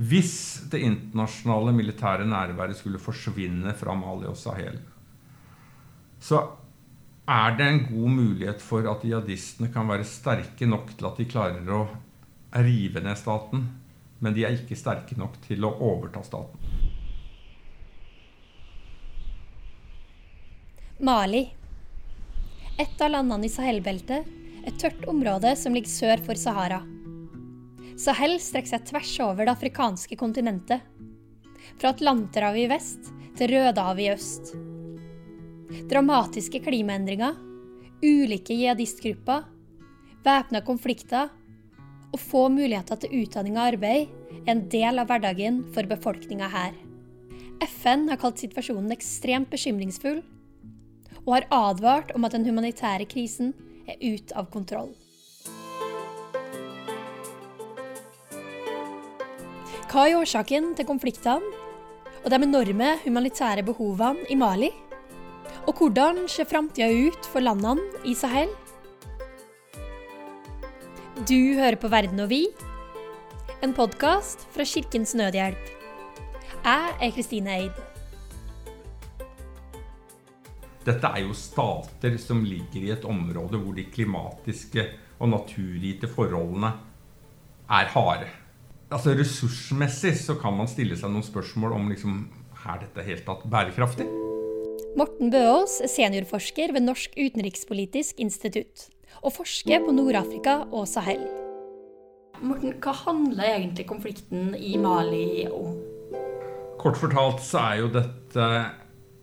Hvis det internasjonale militære nærværet skulle forsvinne fra Mali og Sahel, så er det en god mulighet for at jihadistene kan være sterke nok til at de klarer å rive ned staten, men de er ikke sterke nok til å overta staten. Mali. Et av landene i Sahel-beltet. Et tørt område som ligger sør for Sahara. Sahel strekker seg tvers over det afrikanske kontinentet. Fra Atlanterhavet i vest til Rødehavet i øst. Dramatiske klimaendringer, ulike jihadistgrupper, væpna konflikter og få muligheter til utdanning og arbeid er en del av hverdagen for befolkninga her. FN har kalt situasjonen ekstremt bekymringsfull, og har advart om at den humanitære krisen er ute av kontroll. Hva er årsaken til konfliktene og de enorme humanitære behovene i Mali? Og hvordan ser framtida ut for landene i Sahel? Du hører på Verden og vi, en podkast fra Kirkens Nødhjelp. Jeg er Kristine Eid. Dette er jo stater som ligger i et område hvor de klimatiske og naturgitte forholdene er harde. Altså Ressursmessig så kan man stille seg noen spørsmål om liksom, er dette helt tatt bærekraftig. Morten Bøås er seniorforsker ved Norsk utenrikspolitisk institutt og forsker på Nord-Afrika og Sahel. Morten, hva handler egentlig konflikten i Mali om? Kort fortalt så er jo dette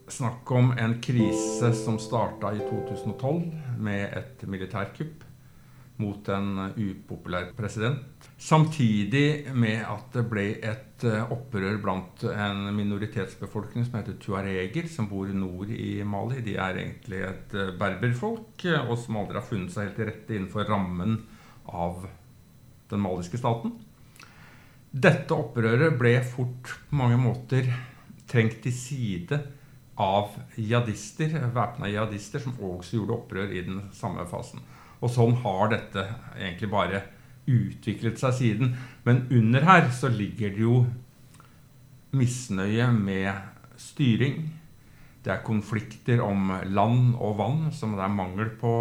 snakk om en krise som starta i 2012 med et militærkupp mot en upopulær president. Samtidig med at det ble et eh, opprør blant en minoritetsbefolkning som heter tuareger, som bor nord i Mali. De er egentlig et eh, berberfolk, eh, og som aldri har funnet seg helt til rette innenfor rammen av den maliske staten. Dette opprøret ble fort på mange måter trengt til side av jihadister, væpna jihadister, som også gjorde opprør i den samme fasen. Og sånn har dette egentlig bare utviklet seg siden. Men under her så ligger det jo misnøye med styring. Det er konflikter om land og vann, som det er mangel på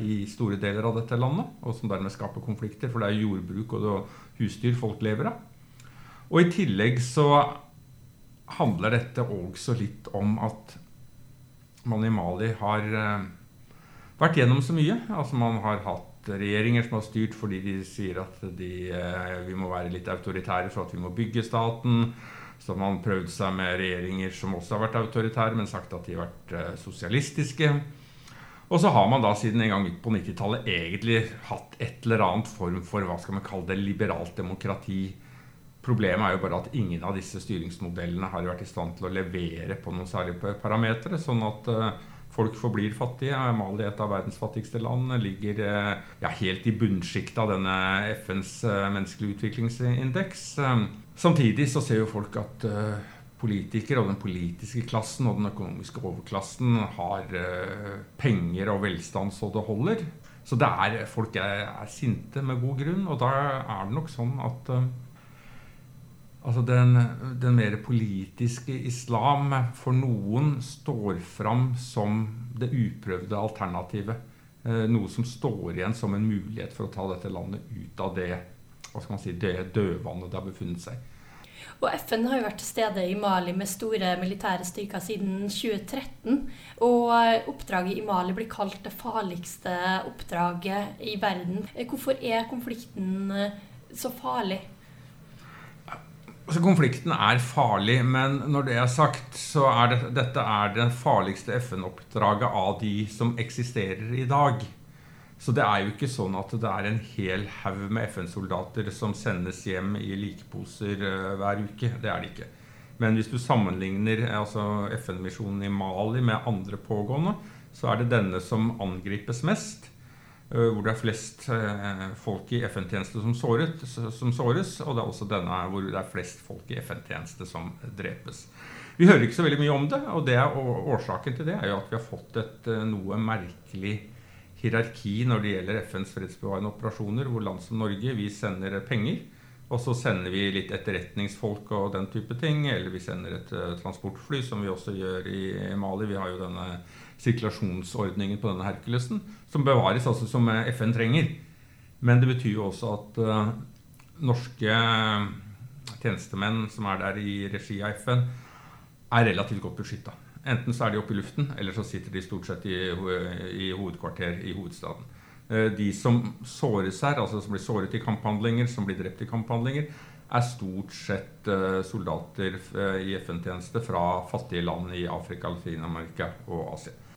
i store deler av dette landet. Og som dermed skaper konflikter, for det er jordbruk og husdyr folk lever av. Og i tillegg så handler dette også litt om at man i Mali har eh, vært gjennom så mye. Altså Man har hatt regjeringer som har styrt fordi de sier at de, eh, vi må være litt autoritære for at vi må bygge staten. Så har man prøvd seg med regjeringer som også har vært autoritære, men sagt at de har vært eh, sosialistiske. Og så har man da siden en gang midt på 90-tallet egentlig hatt et eller annet form for hva skal man kalle det, liberalt demokrati. Problemet er jo bare at ingen av disse styringsmodellene har vært i stand til å levere på noen særlige parametere. Sånn at uh, folk forblir fattige. Mali, et av verdens fattigste land, ligger uh, ja, helt i bunnsjiktet av denne FNs menneskelige menneskelig utviklingsindeks. samtidig så ser jo folk at politikere og den politiske klassen og den økonomiske overklassen har penger og velstand så det holder. Så det er, folk er, er, sinte med god grunn. Og da er det nok sånn at Altså den, den, mer politiske islam for noen står fram som det uprøvde alternativet. Eh, noe som står igjen som en mulighet for å ta dette landet ut av det, hva si, det dødvannet det har befunnet seg. Og FN har jo vært til stede i Mali med store militære styrker siden 2013. Og oppdraget i Mali blir kalt det farligste oppdraget i verden. Hvorfor er konflikten så farlig? Altså, konflikten er farlig, men når det er sagt, så er det, dette er det farligste FN-oppdraget av de som eksisterer i dag. Så det er jo ikke sånn at det er en hel haug med FN-soldater som sendes hjem i likeposer uh, hver uke. Det er det ikke. Men hvis du sammenligner altså FN-misjonen i Mali med andre pågående, så er det denne som angripes mest. Eh, hvor det er flest eh, folk i FN-tjeneste som, som, såres, og det er også denne hvor det er flest folk i FN-tjeneste som drepes. Vi hører ikke så veldig mye om det, og det er, årsaken til det er jo at vi har fått et eh, noe merkelig hierarki når det gjelder FNs fredsbevarende operasjoner, hvor land som Norge vi sender penger Og så sender vi litt etterretningsfolk og den type ting. Eller vi sender et transportfly, som vi også gjør i Mali. Vi har jo denne sirkulasjonsordningen på denne Herkulesen, som bevares altså som FN trenger. Men det betyr jo også at uh, norske tjenestemenn som er der i regi av FN, er relativt godt beskytta. Enten så er de oppe i luften, eller så sitter de stort sett i, i hovedkvarter i hovedstaden. Eh, de som såres her, altså som blir såret i kamphandlinger, som blir drept i kamphandlinger, er stort sett soldater i FN-tjeneste fra fattige land i Afrika, Latin-Amerika og Asia.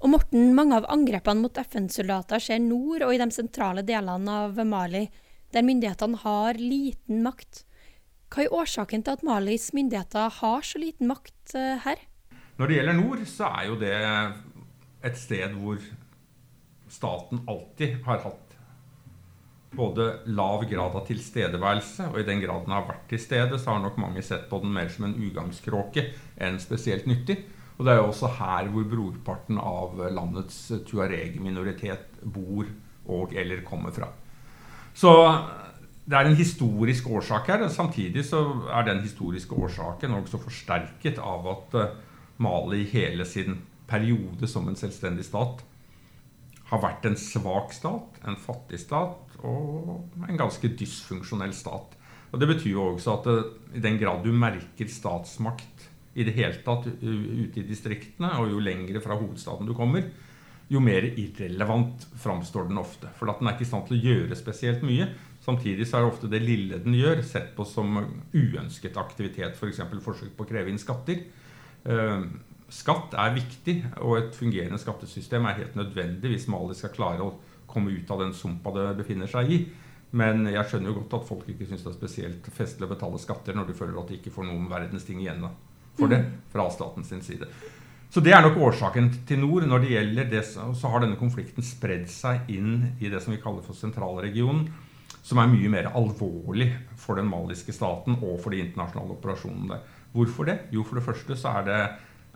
Og Morten, mange av angrepene mot FN-soldater skjer nord og i de sentrale delene av Mali, der myndighetene har liten makt. Hva er årsaken til at Malis myndigheter har så liten makt uh, her? Når det gjelder nord, så er jo det et sted hvor staten alltid har hatt både lav grad av tilstedeværelse, og i den grad den har vært til stede, så har nok mange sett på den mer som en ugangskråke enn spesielt nyttig. Og det er jo også her hvor brorparten av landets tuareg-minoritet bor og eller kommer fra. Så det er en historisk årsak her. Samtidig så er den historiske årsaken også forsterket av at eh, Mali i hele sin periode som en selvstendig stat har vært en svak stat, en fattig stat og en ganske dysfunksjonell stat. Og Det betyr jo også at eh, i den grad du merker statsmakt i det hele tatt ute i distriktene, og jo lengre fra hovedstaden du kommer, jo mer irrelevant framstår den ofte. For at den er ikke i stand til å gjøre spesielt mye. Samtidig så er ofte det lille den gjør, sett på som uønsket aktivitet. F.eks. For forsøk på å kreve inn skatter. Skatt er viktig, og et fungerende skattesystem er helt nødvendig hvis Mali skal klare å komme ut av den sumpa det befinner seg i. Men jeg skjønner jo godt at folk ikke syns det er spesielt festlig å betale skatter når de føler at de ikke får noen verdens ting igjen for det fra staten sin side. Så det er nok årsaken til nord. Når det gjelder det, så har denne konflikten spredd seg inn i det som vi kaller for sentralregionen som er mye mer alvorlig for den maliske staten og for de internasjonale operasjonene. Hvorfor det? Jo, for det første så er det,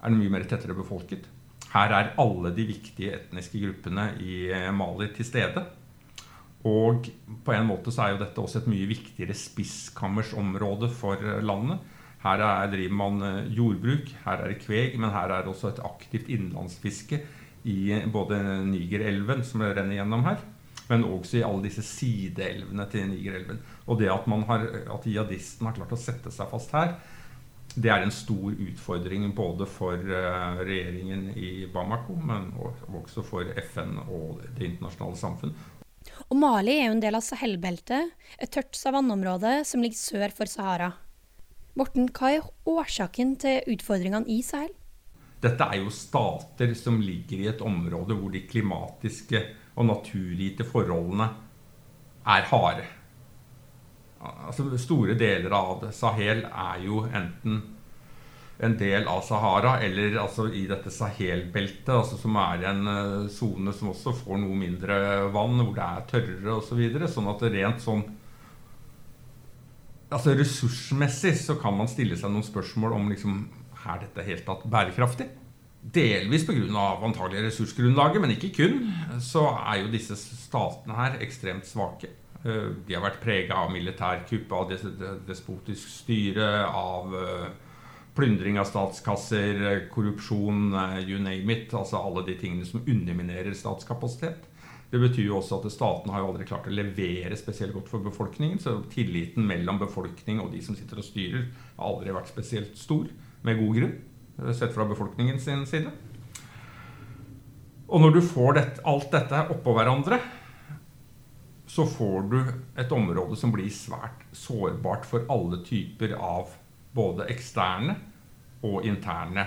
er det mye mer tettere befolket. Her er alle de viktige etniske gruppene i eh, Mali til stede. Og på en måte så er jo dette også et mye viktigere spisskammersområde for eh, landet. Her er, driver man eh, jordbruk, her er det kveg, men her er det også et aktivt innlandsfiske i både Nigerelven, som renner gjennom her, men også i alle disse sideelvene til Nigerelven. Og det at, har, at jihadisten har klart å sette seg fast her, det er en stor utfordring både for uh, regjeringen i Bamako, men også for FN og det internasjonale samfunn. Og Mali er jo en del av Sahel-beltet, et tørt savanneområde som ligger sør for Sahara. Morten, hva er årsaken til utfordringene i Sahel? Dette er jo stater som ligger i et område hvor de klimatiske og naturgitte forholdene er harde. Altså, store deler av Sahel er jo enten en del av Sahara eller altså i dette Sahel-beltet, altså som er en uh, sone som også får noe mindre vann, hvor det er tørrere osv. Så videre, sånn at rent sånn altså Ressursmessig så kan man stille seg noen spørsmål om liksom, er dette helt tatt bærekraftig. Delvis pga. antagelig ressursgrunnlaget, men ikke kun, så er jo disse statene her ekstremt svake. Eh, de har vært prega av militærkupp, av despotisk styre, av eh, plyndring av statskasser, korrupsjon, eh, you name it. Altså alle de tingene som underminerer statskapasitet. Det betyr jo også at staten har jo aldri klart å levere spesielt godt for befolkningen. Så tilliten mellom befolkning og de som sitter og styrer, har aldri vært spesielt stor, med god grunn. Eh, sett fra befolkningen sin side. Og når du får dette, alt dette oppå hverandre, så får du et område som blir svært sårbart for alle typer av både eksterne og interne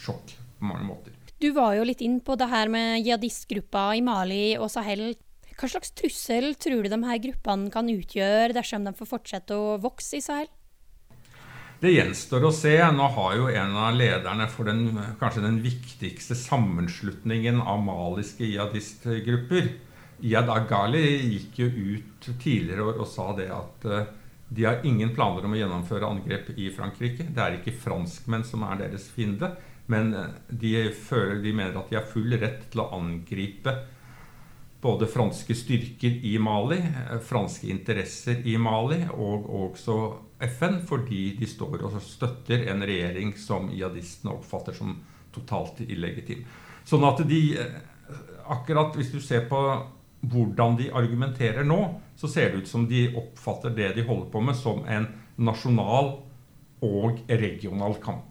sjokk på mange måter. Du var jo litt inn på det her med jihadistgruppa i Mali og Sahel. Hva slags trussel tror du de her gruppene kan utgjøre dersom de får fortsette å vokse i Sahel? Det gjenstår å se. Nå har jo en av lederne for den, kanskje den viktigste sammenslutningen av maliske jihadistgrupper, Iyad Agali, gikk jo ut tidligere år og sa det at uh, de har ingen planer om å gjennomføre angrep i Frankrike. Det er ikke franskmenn som er deres fiende, men eh, de, føler, de mener at de har full rett til å angripe både franske styrker i Mali, franske interesser i Mali og også FN, fordi de står og støtter en regjering som jihadistene oppfatter som totalt illegitim. Sånn at de Akkurat hvis du ser på hvordan de argumenterer nå, så ser det ut som de oppfatter det de holder på med, som en nasjonal og regional kamp.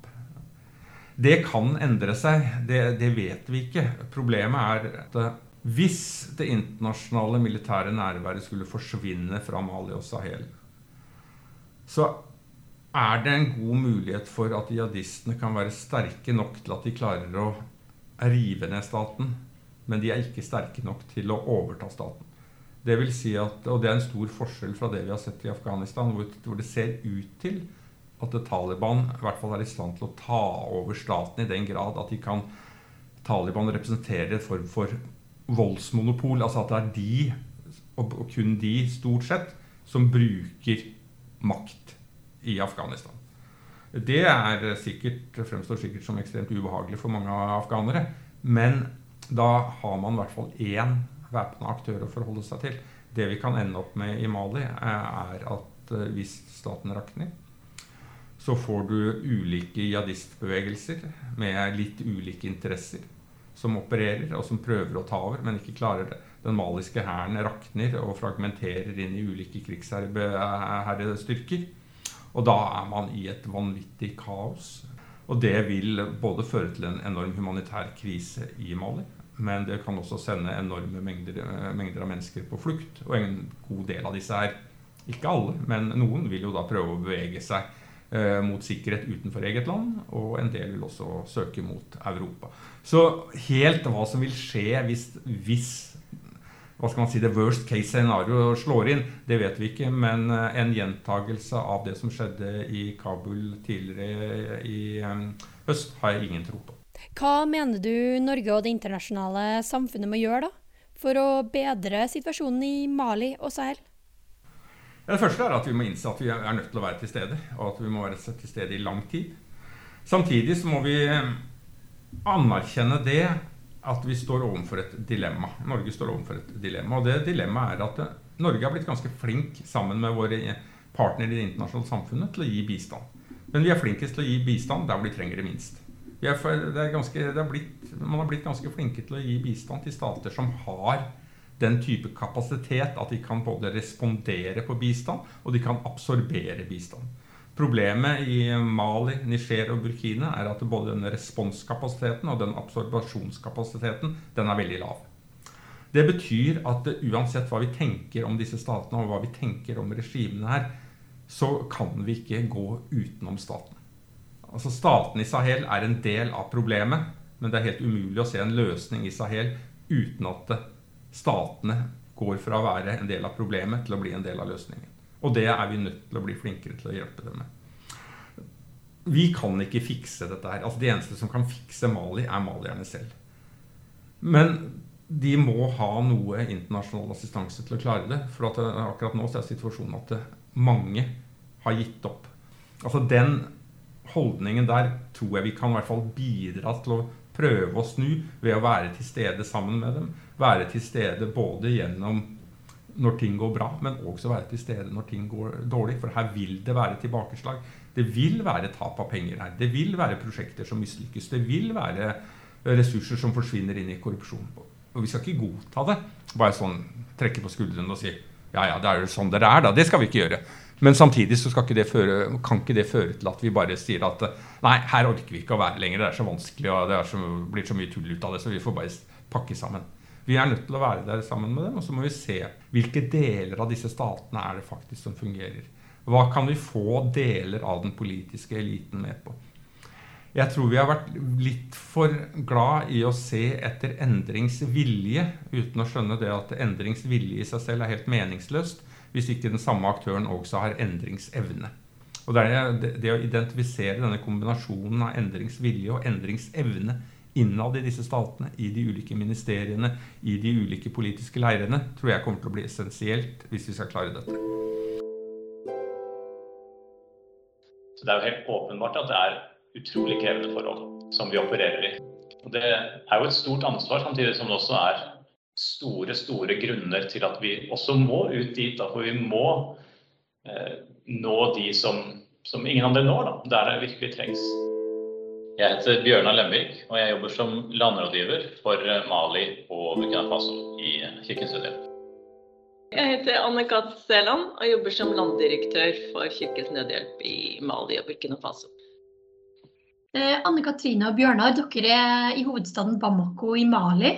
Det kan endre seg, det, det, vet vi ikke. Problemet er at eh, hvis det internasjonale militære nærværet skulle forsvinne fra Mali og Sahel, så er det en god mulighet for at jihadistene kan være sterke nok til at de klarer å rive ned staten, men de er ikke sterke nok til å overta staten. Det vil si at, og det er en stor forskjell fra det vi har sett i Afghanistan, hvor, hvor det ser ut til at Taliban i hvert fall er i stand til å ta over staten i den grad at de kan Taliban representerer en form for voldsmonopol. Altså at det er de, og kun de stort sett, som bruker makt i Afghanistan. Det er sikkert, fremstår sikkert som ekstremt ubehagelig for mange afghanere. Men da har man i hvert fall én væpna aktør å forholde seg til. Det vi kan ende opp med i Mali, er at eh, hvis staten rakner, så får du ulike jihadistbevegelser med litt ulike interesser som opererer, og som prøver å ta over, men ikke klarer det. Den maliske hæren rakner og fragmenterer inn i ulike krigsherrestyrker. Og da er man i et vanvittig kaos. Og det vil både føre til en enorm humanitær krise i Mali, men det kan også sende enorme mengder, mengder av mennesker på flukt. Og en god del av disse her, ikke alle, men noen vil jo da prøve å bevege seg mot sikkerhet utenfor eget land, og en del vil også søke mot Europa. Så helt hva som vil skje hvis, hvis hva skal man si, the worst case scenario slår inn, det vet vi ikke. Men eh, en gjentagelse av det som skjedde i Kabul tidligere i um, høst, har jeg ingen tro på. Hva mener du Norge og det internasjonale samfunnet må gjøre da, for å bedre situasjonen i Mali og Sahel? Det første er at vi må innse at vi er nødt til å være til stede, og at vi må være til stede i lang tid. Samtidig så må vi eh, anerkjenne det at vi står overfor et dilemma. Norge står overfor et dilemma. Og det dilemmaet er at eh, Norge har blitt ganske flink sammen med våre partnere i det internasjonale samfunnet til å gi bistand. Men vi er flinkest til å gi bistand der hvor de trenger det minst. Er ganske, er blitt, man har blitt ganske flinke til å gi bistand til stater som har den type kapasitet at de kan både respondere på bistand og de kan absorbere bistand. Problemet i Mali, Niger og Burkina er at både den responskapasiteten og den absorbasjonskapasiteten den er veldig lav. Det betyr at uansett hva vi tenker om disse statene og hva vi tenker om regimene her, så kan vi ikke gå utenom staten. Altså Staten i Sahel er en del av problemet, men det er helt umulig å se en løsning i Sahel uten at statene går fra å være en del av problemet til å bli en del av løsningen. Og det er vi nødt til å bli flinkere til å hjelpe dem med. Vi kan ikke fikse dette her. Altså De eneste som kan fikse Mali, er malierne selv. Men de må ha noe internasjonal assistanse til å klare det. For akkurat nå er situasjonen at mange har gitt opp. Altså Den holdningen der tror jeg vi kan i hvert fall bidra til å prøve å snu ved å være til stede sammen med dem. Være til stede både gjennom når ting går bra, men også være til stede når ting går dårlig. For her vil det være tilbakeslag. Det vil være tap av penger her. Det vil være prosjekter som mislykkes. Det vil være ressurser som forsvinner inn i korrupsjon. Og vi skal ikke godta det. Bare sånn trekke på skuldrene og si ja, ja, det er jo sånn dere er, da. Det skal vi ikke gjøre. Men samtidig så ikke føre, kan ikke det føre til at vi bare sier at nei, her orker vi ikke å være lenger. Det er så vanskelig, og det så, blir så mye tull ut av det, så vi får bare pakke sammen. Vi er nødt til å være der sammen med dem, og så må vi se hvilke deler av disse statene er det faktisk som fungerer. Hva kan vi få deler av den politiske eliten med på? Jeg tror vi har vært litt for glad i å se etter endringsvilje, uten å skjønne det at endringsvilje i seg selv er helt meningsløst hvis ikke den samme aktøren også har endringsevne. Og det, det, det å identifisere denne kombinasjonen av endringsvilje og endringsevne innad i disse statene, i de ulike ministeriene, i de ulike politiske leirene, tror jeg kommer til å bli essensielt hvis vi skal klare dette. Så Det er jo helt åpenbart at det er utrolig krevende forhold som vi opererer i. Og Det er jo et stort ansvar, samtidig som det også er store, store grunner til at vi også må ut dit. Da, for vi må eh, nå de som, som, ingen andre når, da, der det virkelig trengs. Jeg heter Bjørnar Lemvik, og jeg jobber som landrådgiver for eh, Mali og Burkina Faso i Kirkens Nødhjelp. Jeg heter Anne Kat. Seland og jobber som landdirektør for Kirkens Nødhjelp i Mali og Burkina Faso. Eh, Anne Katrine og Bjørnar, dere er i hovedstaden Bamako i Mali.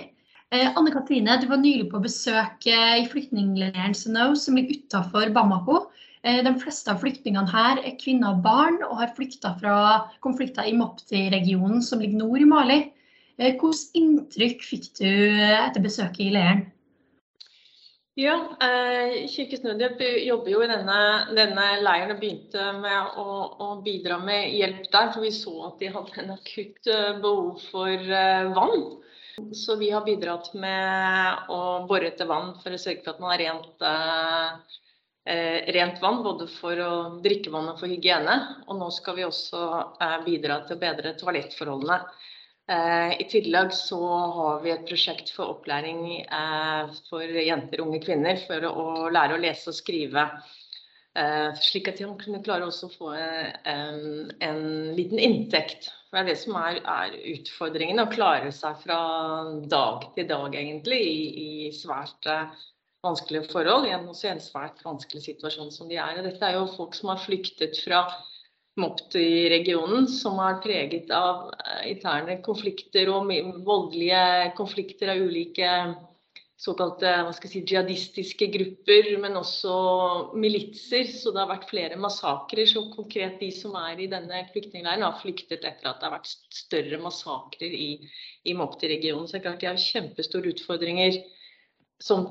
Eh, Anne Katrine, du var nylig på besøk eh, i flyktningleiren Sunow som ligger utafor Bamako. Eh, de fleste av flyktningene her er kvinner og barn, og har flykta fra konflikter i Mopti-regionen, som ligger nord i Mali. Hvilket inntrykk fikk du etter besøket i leiren? Ja, eh, Kirkens Nødhjelp jobber jo i denne, denne, leiren og begynte med å, å, bidra med hjelp der. For vi så at de hadde en akutt behov for eh, vann. Så vi har bidratt med å bore etter vann for å sørge for at man har rent, eh, rent vann. Både for å drikke vann og for hygiene. Og nå skal vi også eh, bidra til å bedre toalettforholdene. Eh, I tillegg så har vi et prosjekt for opplæring eh, for jenter og unge kvinner for å lære å lese og skrive. Eh, slik at de kan klare å få en, en liten inntekt for det er det som er, er, utfordringen, å klare seg fra dag til dag, egentlig, i, i svært vanskelige forhold. Igjen også i en svært vanskelig situasjon som de er. Og dette er jo folk som har flyktet fra Mopti-regionen, som er preget av uh, interne konflikter og voldelige konflikter av ulike såkalte si, jihadistiske grupper, men også militser. Så det har vært flere massakrer. Så konkret de som er i denne flyktningleiren, har flyktet etter at det har vært større massakrer i, i Mopti-regionen. Så det er klart de har kjempestore utfordringer som,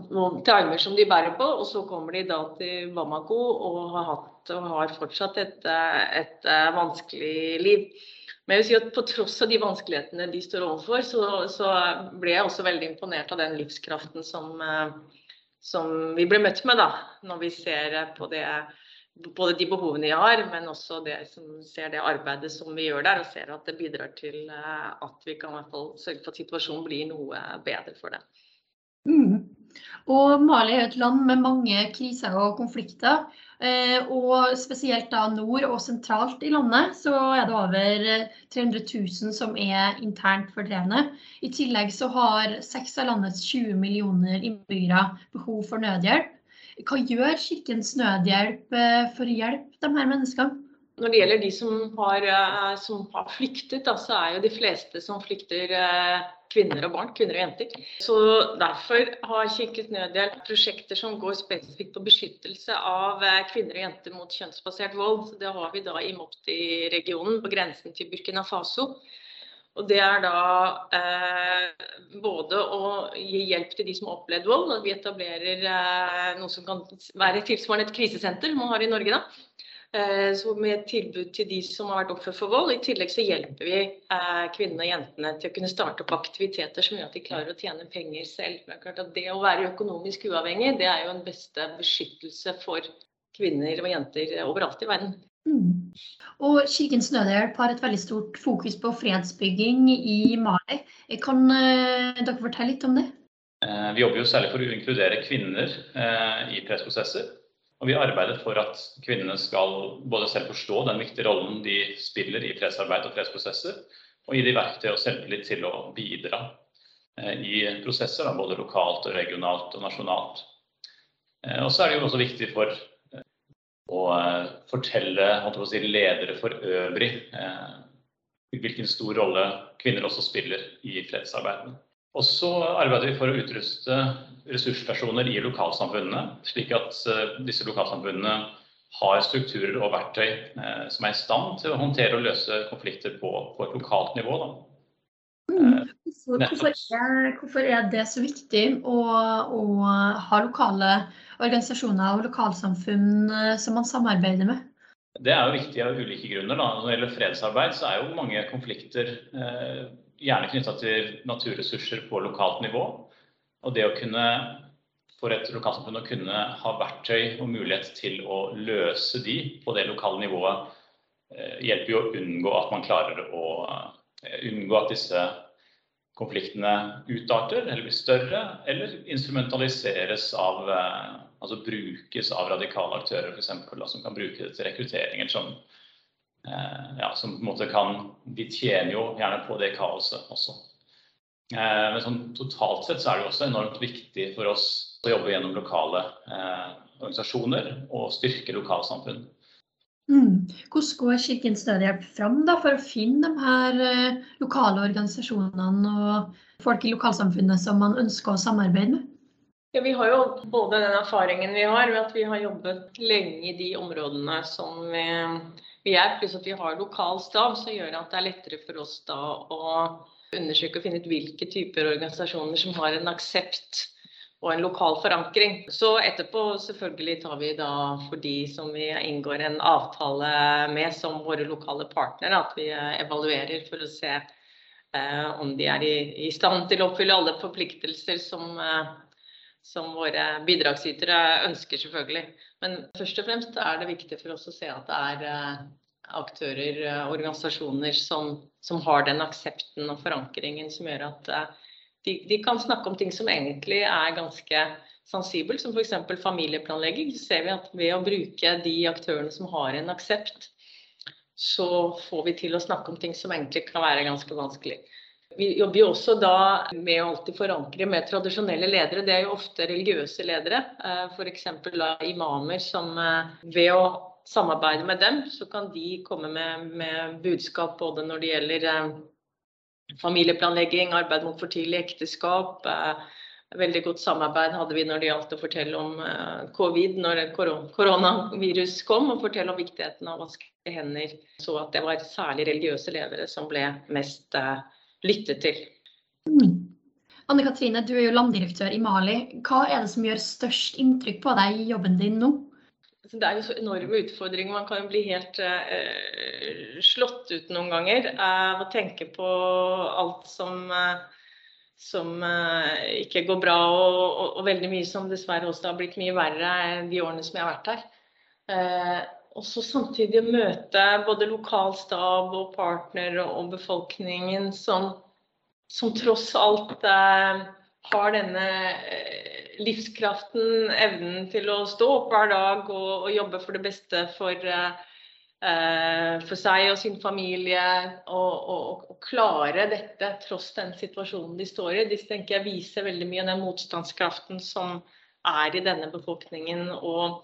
traumer som de bærer på. Og så kommer de da til Bamako og har hatt og har fortsatt et, et, et vanskelig liv. Men jeg vil si at på tross av de vanskelighetene de står overfor, så, så ble jeg også veldig imponert av den livskraften som, eh, som vi ble møtt med da, når vi ser på det både de behovene de har, men også det som ser det arbeidet som vi gjør der, og ser at det bidrar til eh, at vi kan i hvert fall sørge for at situasjonen blir noe bedre for dem. Mm. Og Mali er et land med mange kriser og konflikter. Eh, og spesielt da nord og sentralt i landet så er det over 300 000 som er internt fordrevne. I tillegg så har seks av landets 20 millioner innbyggere behov for nødhjelp. Hva gjør Kirkens Nødhjelp eh, for å hjelpe de her menneskene? Når det gjelder de som har, eh, som har flyktet, da, så er jo de fleste som flykter kvinner og barn, kvinner og jenter. Så Derfor har Kirkens Nødhjelp prosjekter som går spesifikt på beskyttelse av eh, kvinner og jenter mot kjønnsbasert vold. Det har vi da i Mopti-regionen, på grensen til Burkina Faso. Og Det er da eh, både å gi hjelp til de som har opplevd vold, at vi etablerer eh, noe som kan være tilsvarende et krisesenter man har i Norge. da, Eh, så med et tilbud til de som har vært offer for vold. I tillegg så hjelper vi eh, kvinnene og jentene til å kunne starte opp aktiviteter som gjør at de klarer å tjene penger selv. Det, er klart at det å være økonomisk uavhengig, det er jo en beste beskyttelse for kvinner og jenter overalt i verden. Mm. Og Kirkens Nødhjelp har et veldig stort fokus på fredsbygging i Mali. Kan uh, dere fortelle litt om det? Vi jobber jo særlig for å inkludere kvinner i fredsprosesser. Og vi arbeider for at kvinnene skal både selv forstå den viktige rollen de spiller i fredsarbeid og fredsprosesser, og gi de verktøy og selvtillit til å bidra eh, i prosesser, både lokalt, og regionalt og nasjonalt. Eh, og så er det jo også viktig for eh, å fortelle å si, ledere for øvrig hvilken stor rolle kvinner også spiller i fredsarbeidet. Og så arbeider vi for å utruste ressurspersoner i lokalsamfunnene, slik at eh, disse lokalsamfunnene har strukturer og verktøy eh, som er i stand til å håndtere og løse konflikter på, på et lokalt nivå. Mm. Hvorfor, hvorfor, er, hvorfor, er, det så viktig å, å, ha lokale organisasjoner og lokalsamfunn som man samarbeider med? Det er jo viktig av ulike grunner. Da. Når det gjelder fredsarbeid, så er jo mange konflikter eh, gjerne knytta til naturressurser på lokalt nivå. Og det å kunne for et lokalsamfunn å kunne ha verktøy og mulighet til å løse de på det lokale nivået, eh, hjelper jo å unngå at man klarer å eh, unngå at disse konfliktene utarter eller blir større, eller instrumentaliseres av Altså brukes av radikale aktører, f.eks. som kan bruke det til rekrutteringer som ja, som på en måte kan De tjener jo gjerne på det kaoset også. Men sånn, totalt sett så er det også enormt viktig for oss å jobbe gjennom lokale eh, organisasjoner og styrke lokalsamfunn. Mm. Hvordan går Kirkens Nødhjelp fram da, for å finne de her eh, lokale organisasjonene og folk i lokalsamfunnet som man ønsker å samarbeide med? Ja, Vi har jo både den erfaringen vi har ved at vi har jobbet lenge i de områdene som vi, vi er, pluss at vi har lokal stav, som gjør at det er lettere for oss da å undersøke og finne ut hvilke typer organisasjoner som har en aksept og en lokal forankring. Så etterpå selvfølgelig tar vi da for de som vi inngår en avtale med som våre lokale partnere, at vi eh, evaluerer for å se eh, om de er i, i, stand til å oppfylle alle forpliktelser som, eh, som våre bidragsytere ønsker, selvfølgelig. Men først og fremst er det viktig for oss å se at det er eh, aktører, eh, organisasjoner som, som, har den aksepten og forankringen som gjør at eh, de, de, kan snakke om ting som egentlig er ganske sensibelt, som f.eks. familieplanlegging. Så ser vi at ved å bruke de aktørene som har en aksept, så får vi til å snakke om ting som egentlig kan være ganske vanskelig. Vi jobber jo også da med å alltid forankre med tradisjonelle ledere. Det er jo ofte religiøse ledere, eh, f.eks. imamer som eh, ved å samarbeide med dem, så kan de komme med, med budskap både når det gjelder eh, familieplanlegging, arbeid mot for tidlig ekteskap. Veldig godt samarbeid hadde vi når det gjaldt å fortelle om covid når koronavirus kom, og fortelle om viktigheten av å vaske hender. Så at det var særlig religiøse ledere som ble mest eh, lyttet til. Mm. Anne Katrine, du er jo landdirektør i Mali. Hva er det som gjør størst inntrykk på deg i jobben din nå? det er jo så enorme utfordringer. Man kan jo bli helt uh, slått ut noen ganger av uh, å tenke på alt som, uh, som ikke går bra, og, og, og, veldig mye som dessverre også har blitt mye verre de årene som jeg har vært her. Og så samtidig møte både lokal stab og partner og, befolkningen som, som, tross alt har denne livskraften, evnen til å stå opp hver dag og, og jobbe for det beste for, eh, for seg og sin familie. Og, og, og, klare dette tross den situasjonen de står i. De tenker jeg viser veldig mye av den motstandskraften som er i denne befolkningen. og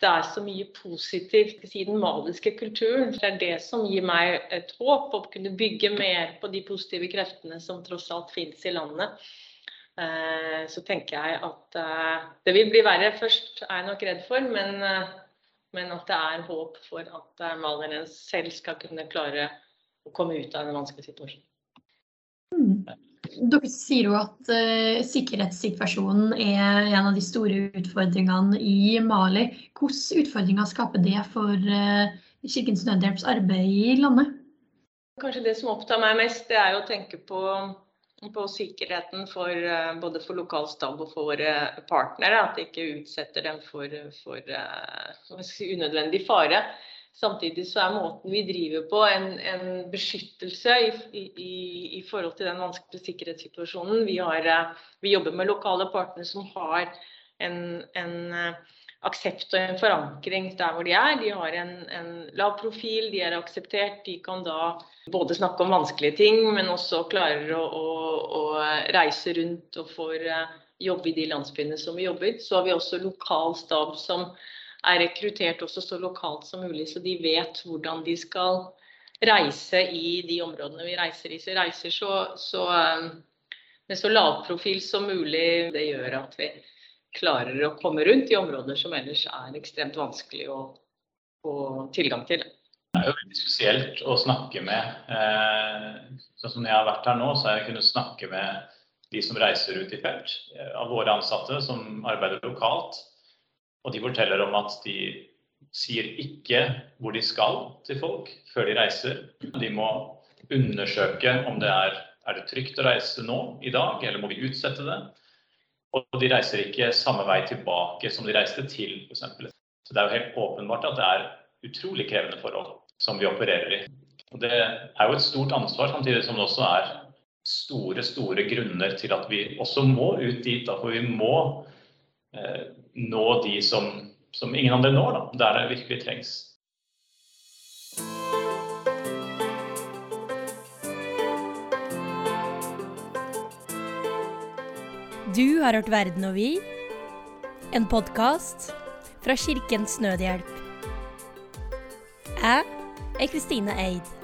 det er så mye positivt i den maliske kulturen. Det er det som gir meg et håp om å kunne bygge mer på de positive kreftene som tross alt finnes i landet. Eh, så tenker jeg at eh, det vil bli verre først, er jeg nok redd for. Men, eh, men at det er håp for at malerne selv skal kunne klare å komme ut av en vanskelig situasjon. Mm. Dere sier jo at uh, sikkerhetssituasjonen er en av de store utfordringene i Mali. Hvilke utfordringer skaper det for uh, Kirkens Nødhjelps arbeid i landet? Kanskje det som opptar meg mest, det er å tenke på på sikkerheten for, uh, både for lokal stab og for våre partnere. At de ikke utsetter dem for, for si, unødvendig fare. Samtidig så er måten vi driver på en, en beskyttelse i, i, i, forhold til den vanskelige sikkerhetssituasjonen. Vi, har, eh, vi jobber med lokale partnere som har en, en aksept og en forankring der hvor de er. De har en, en, lav profil, de er akseptert. De kan da både snakke om vanskelige ting, men også klarer å, å, å reise rundt og får jobb jobbe i de landsbyene som vi jobber. Så har vi også lokal stab som er rekruttert også så lokalt som mulig, så de vet hvordan de skal reise i de områdene vi reiser i. Så reiser så, så eh, med så lav profil som mulig. Det gjør at vi klarer å komme rundt i områder som ellers er ekstremt vanskelig å få tilgang til. Det er jo veldig spesielt å snakke med eh, Sånn som jeg har vært her nå, så har jeg kunnet snakke med de som reiser ut i felt, eh, av våre ansatte som arbeider lokalt. Og de forteller om at de sier ikke hvor de skal til folk før de reiser. De må undersøke om det er, er det trygt å reise nå i dag, eller må vi utsette det. Og de reiser ikke samme vei tilbake som de reiste til, f.eks. Så det er jo helt åpenbart at det er utrolig krevende forhold som vi opererer i. Og det er jo et stort ansvar, samtidig som det også er store, store grunner til at vi også må ut dit. Da, for vi må eh, nå de som, som ingen andre når, da, der det virkelig trengs. Du har hørt Verden og vi, en podkast fra Kirkens Nødhjelp. Jeg er Kristine Eid.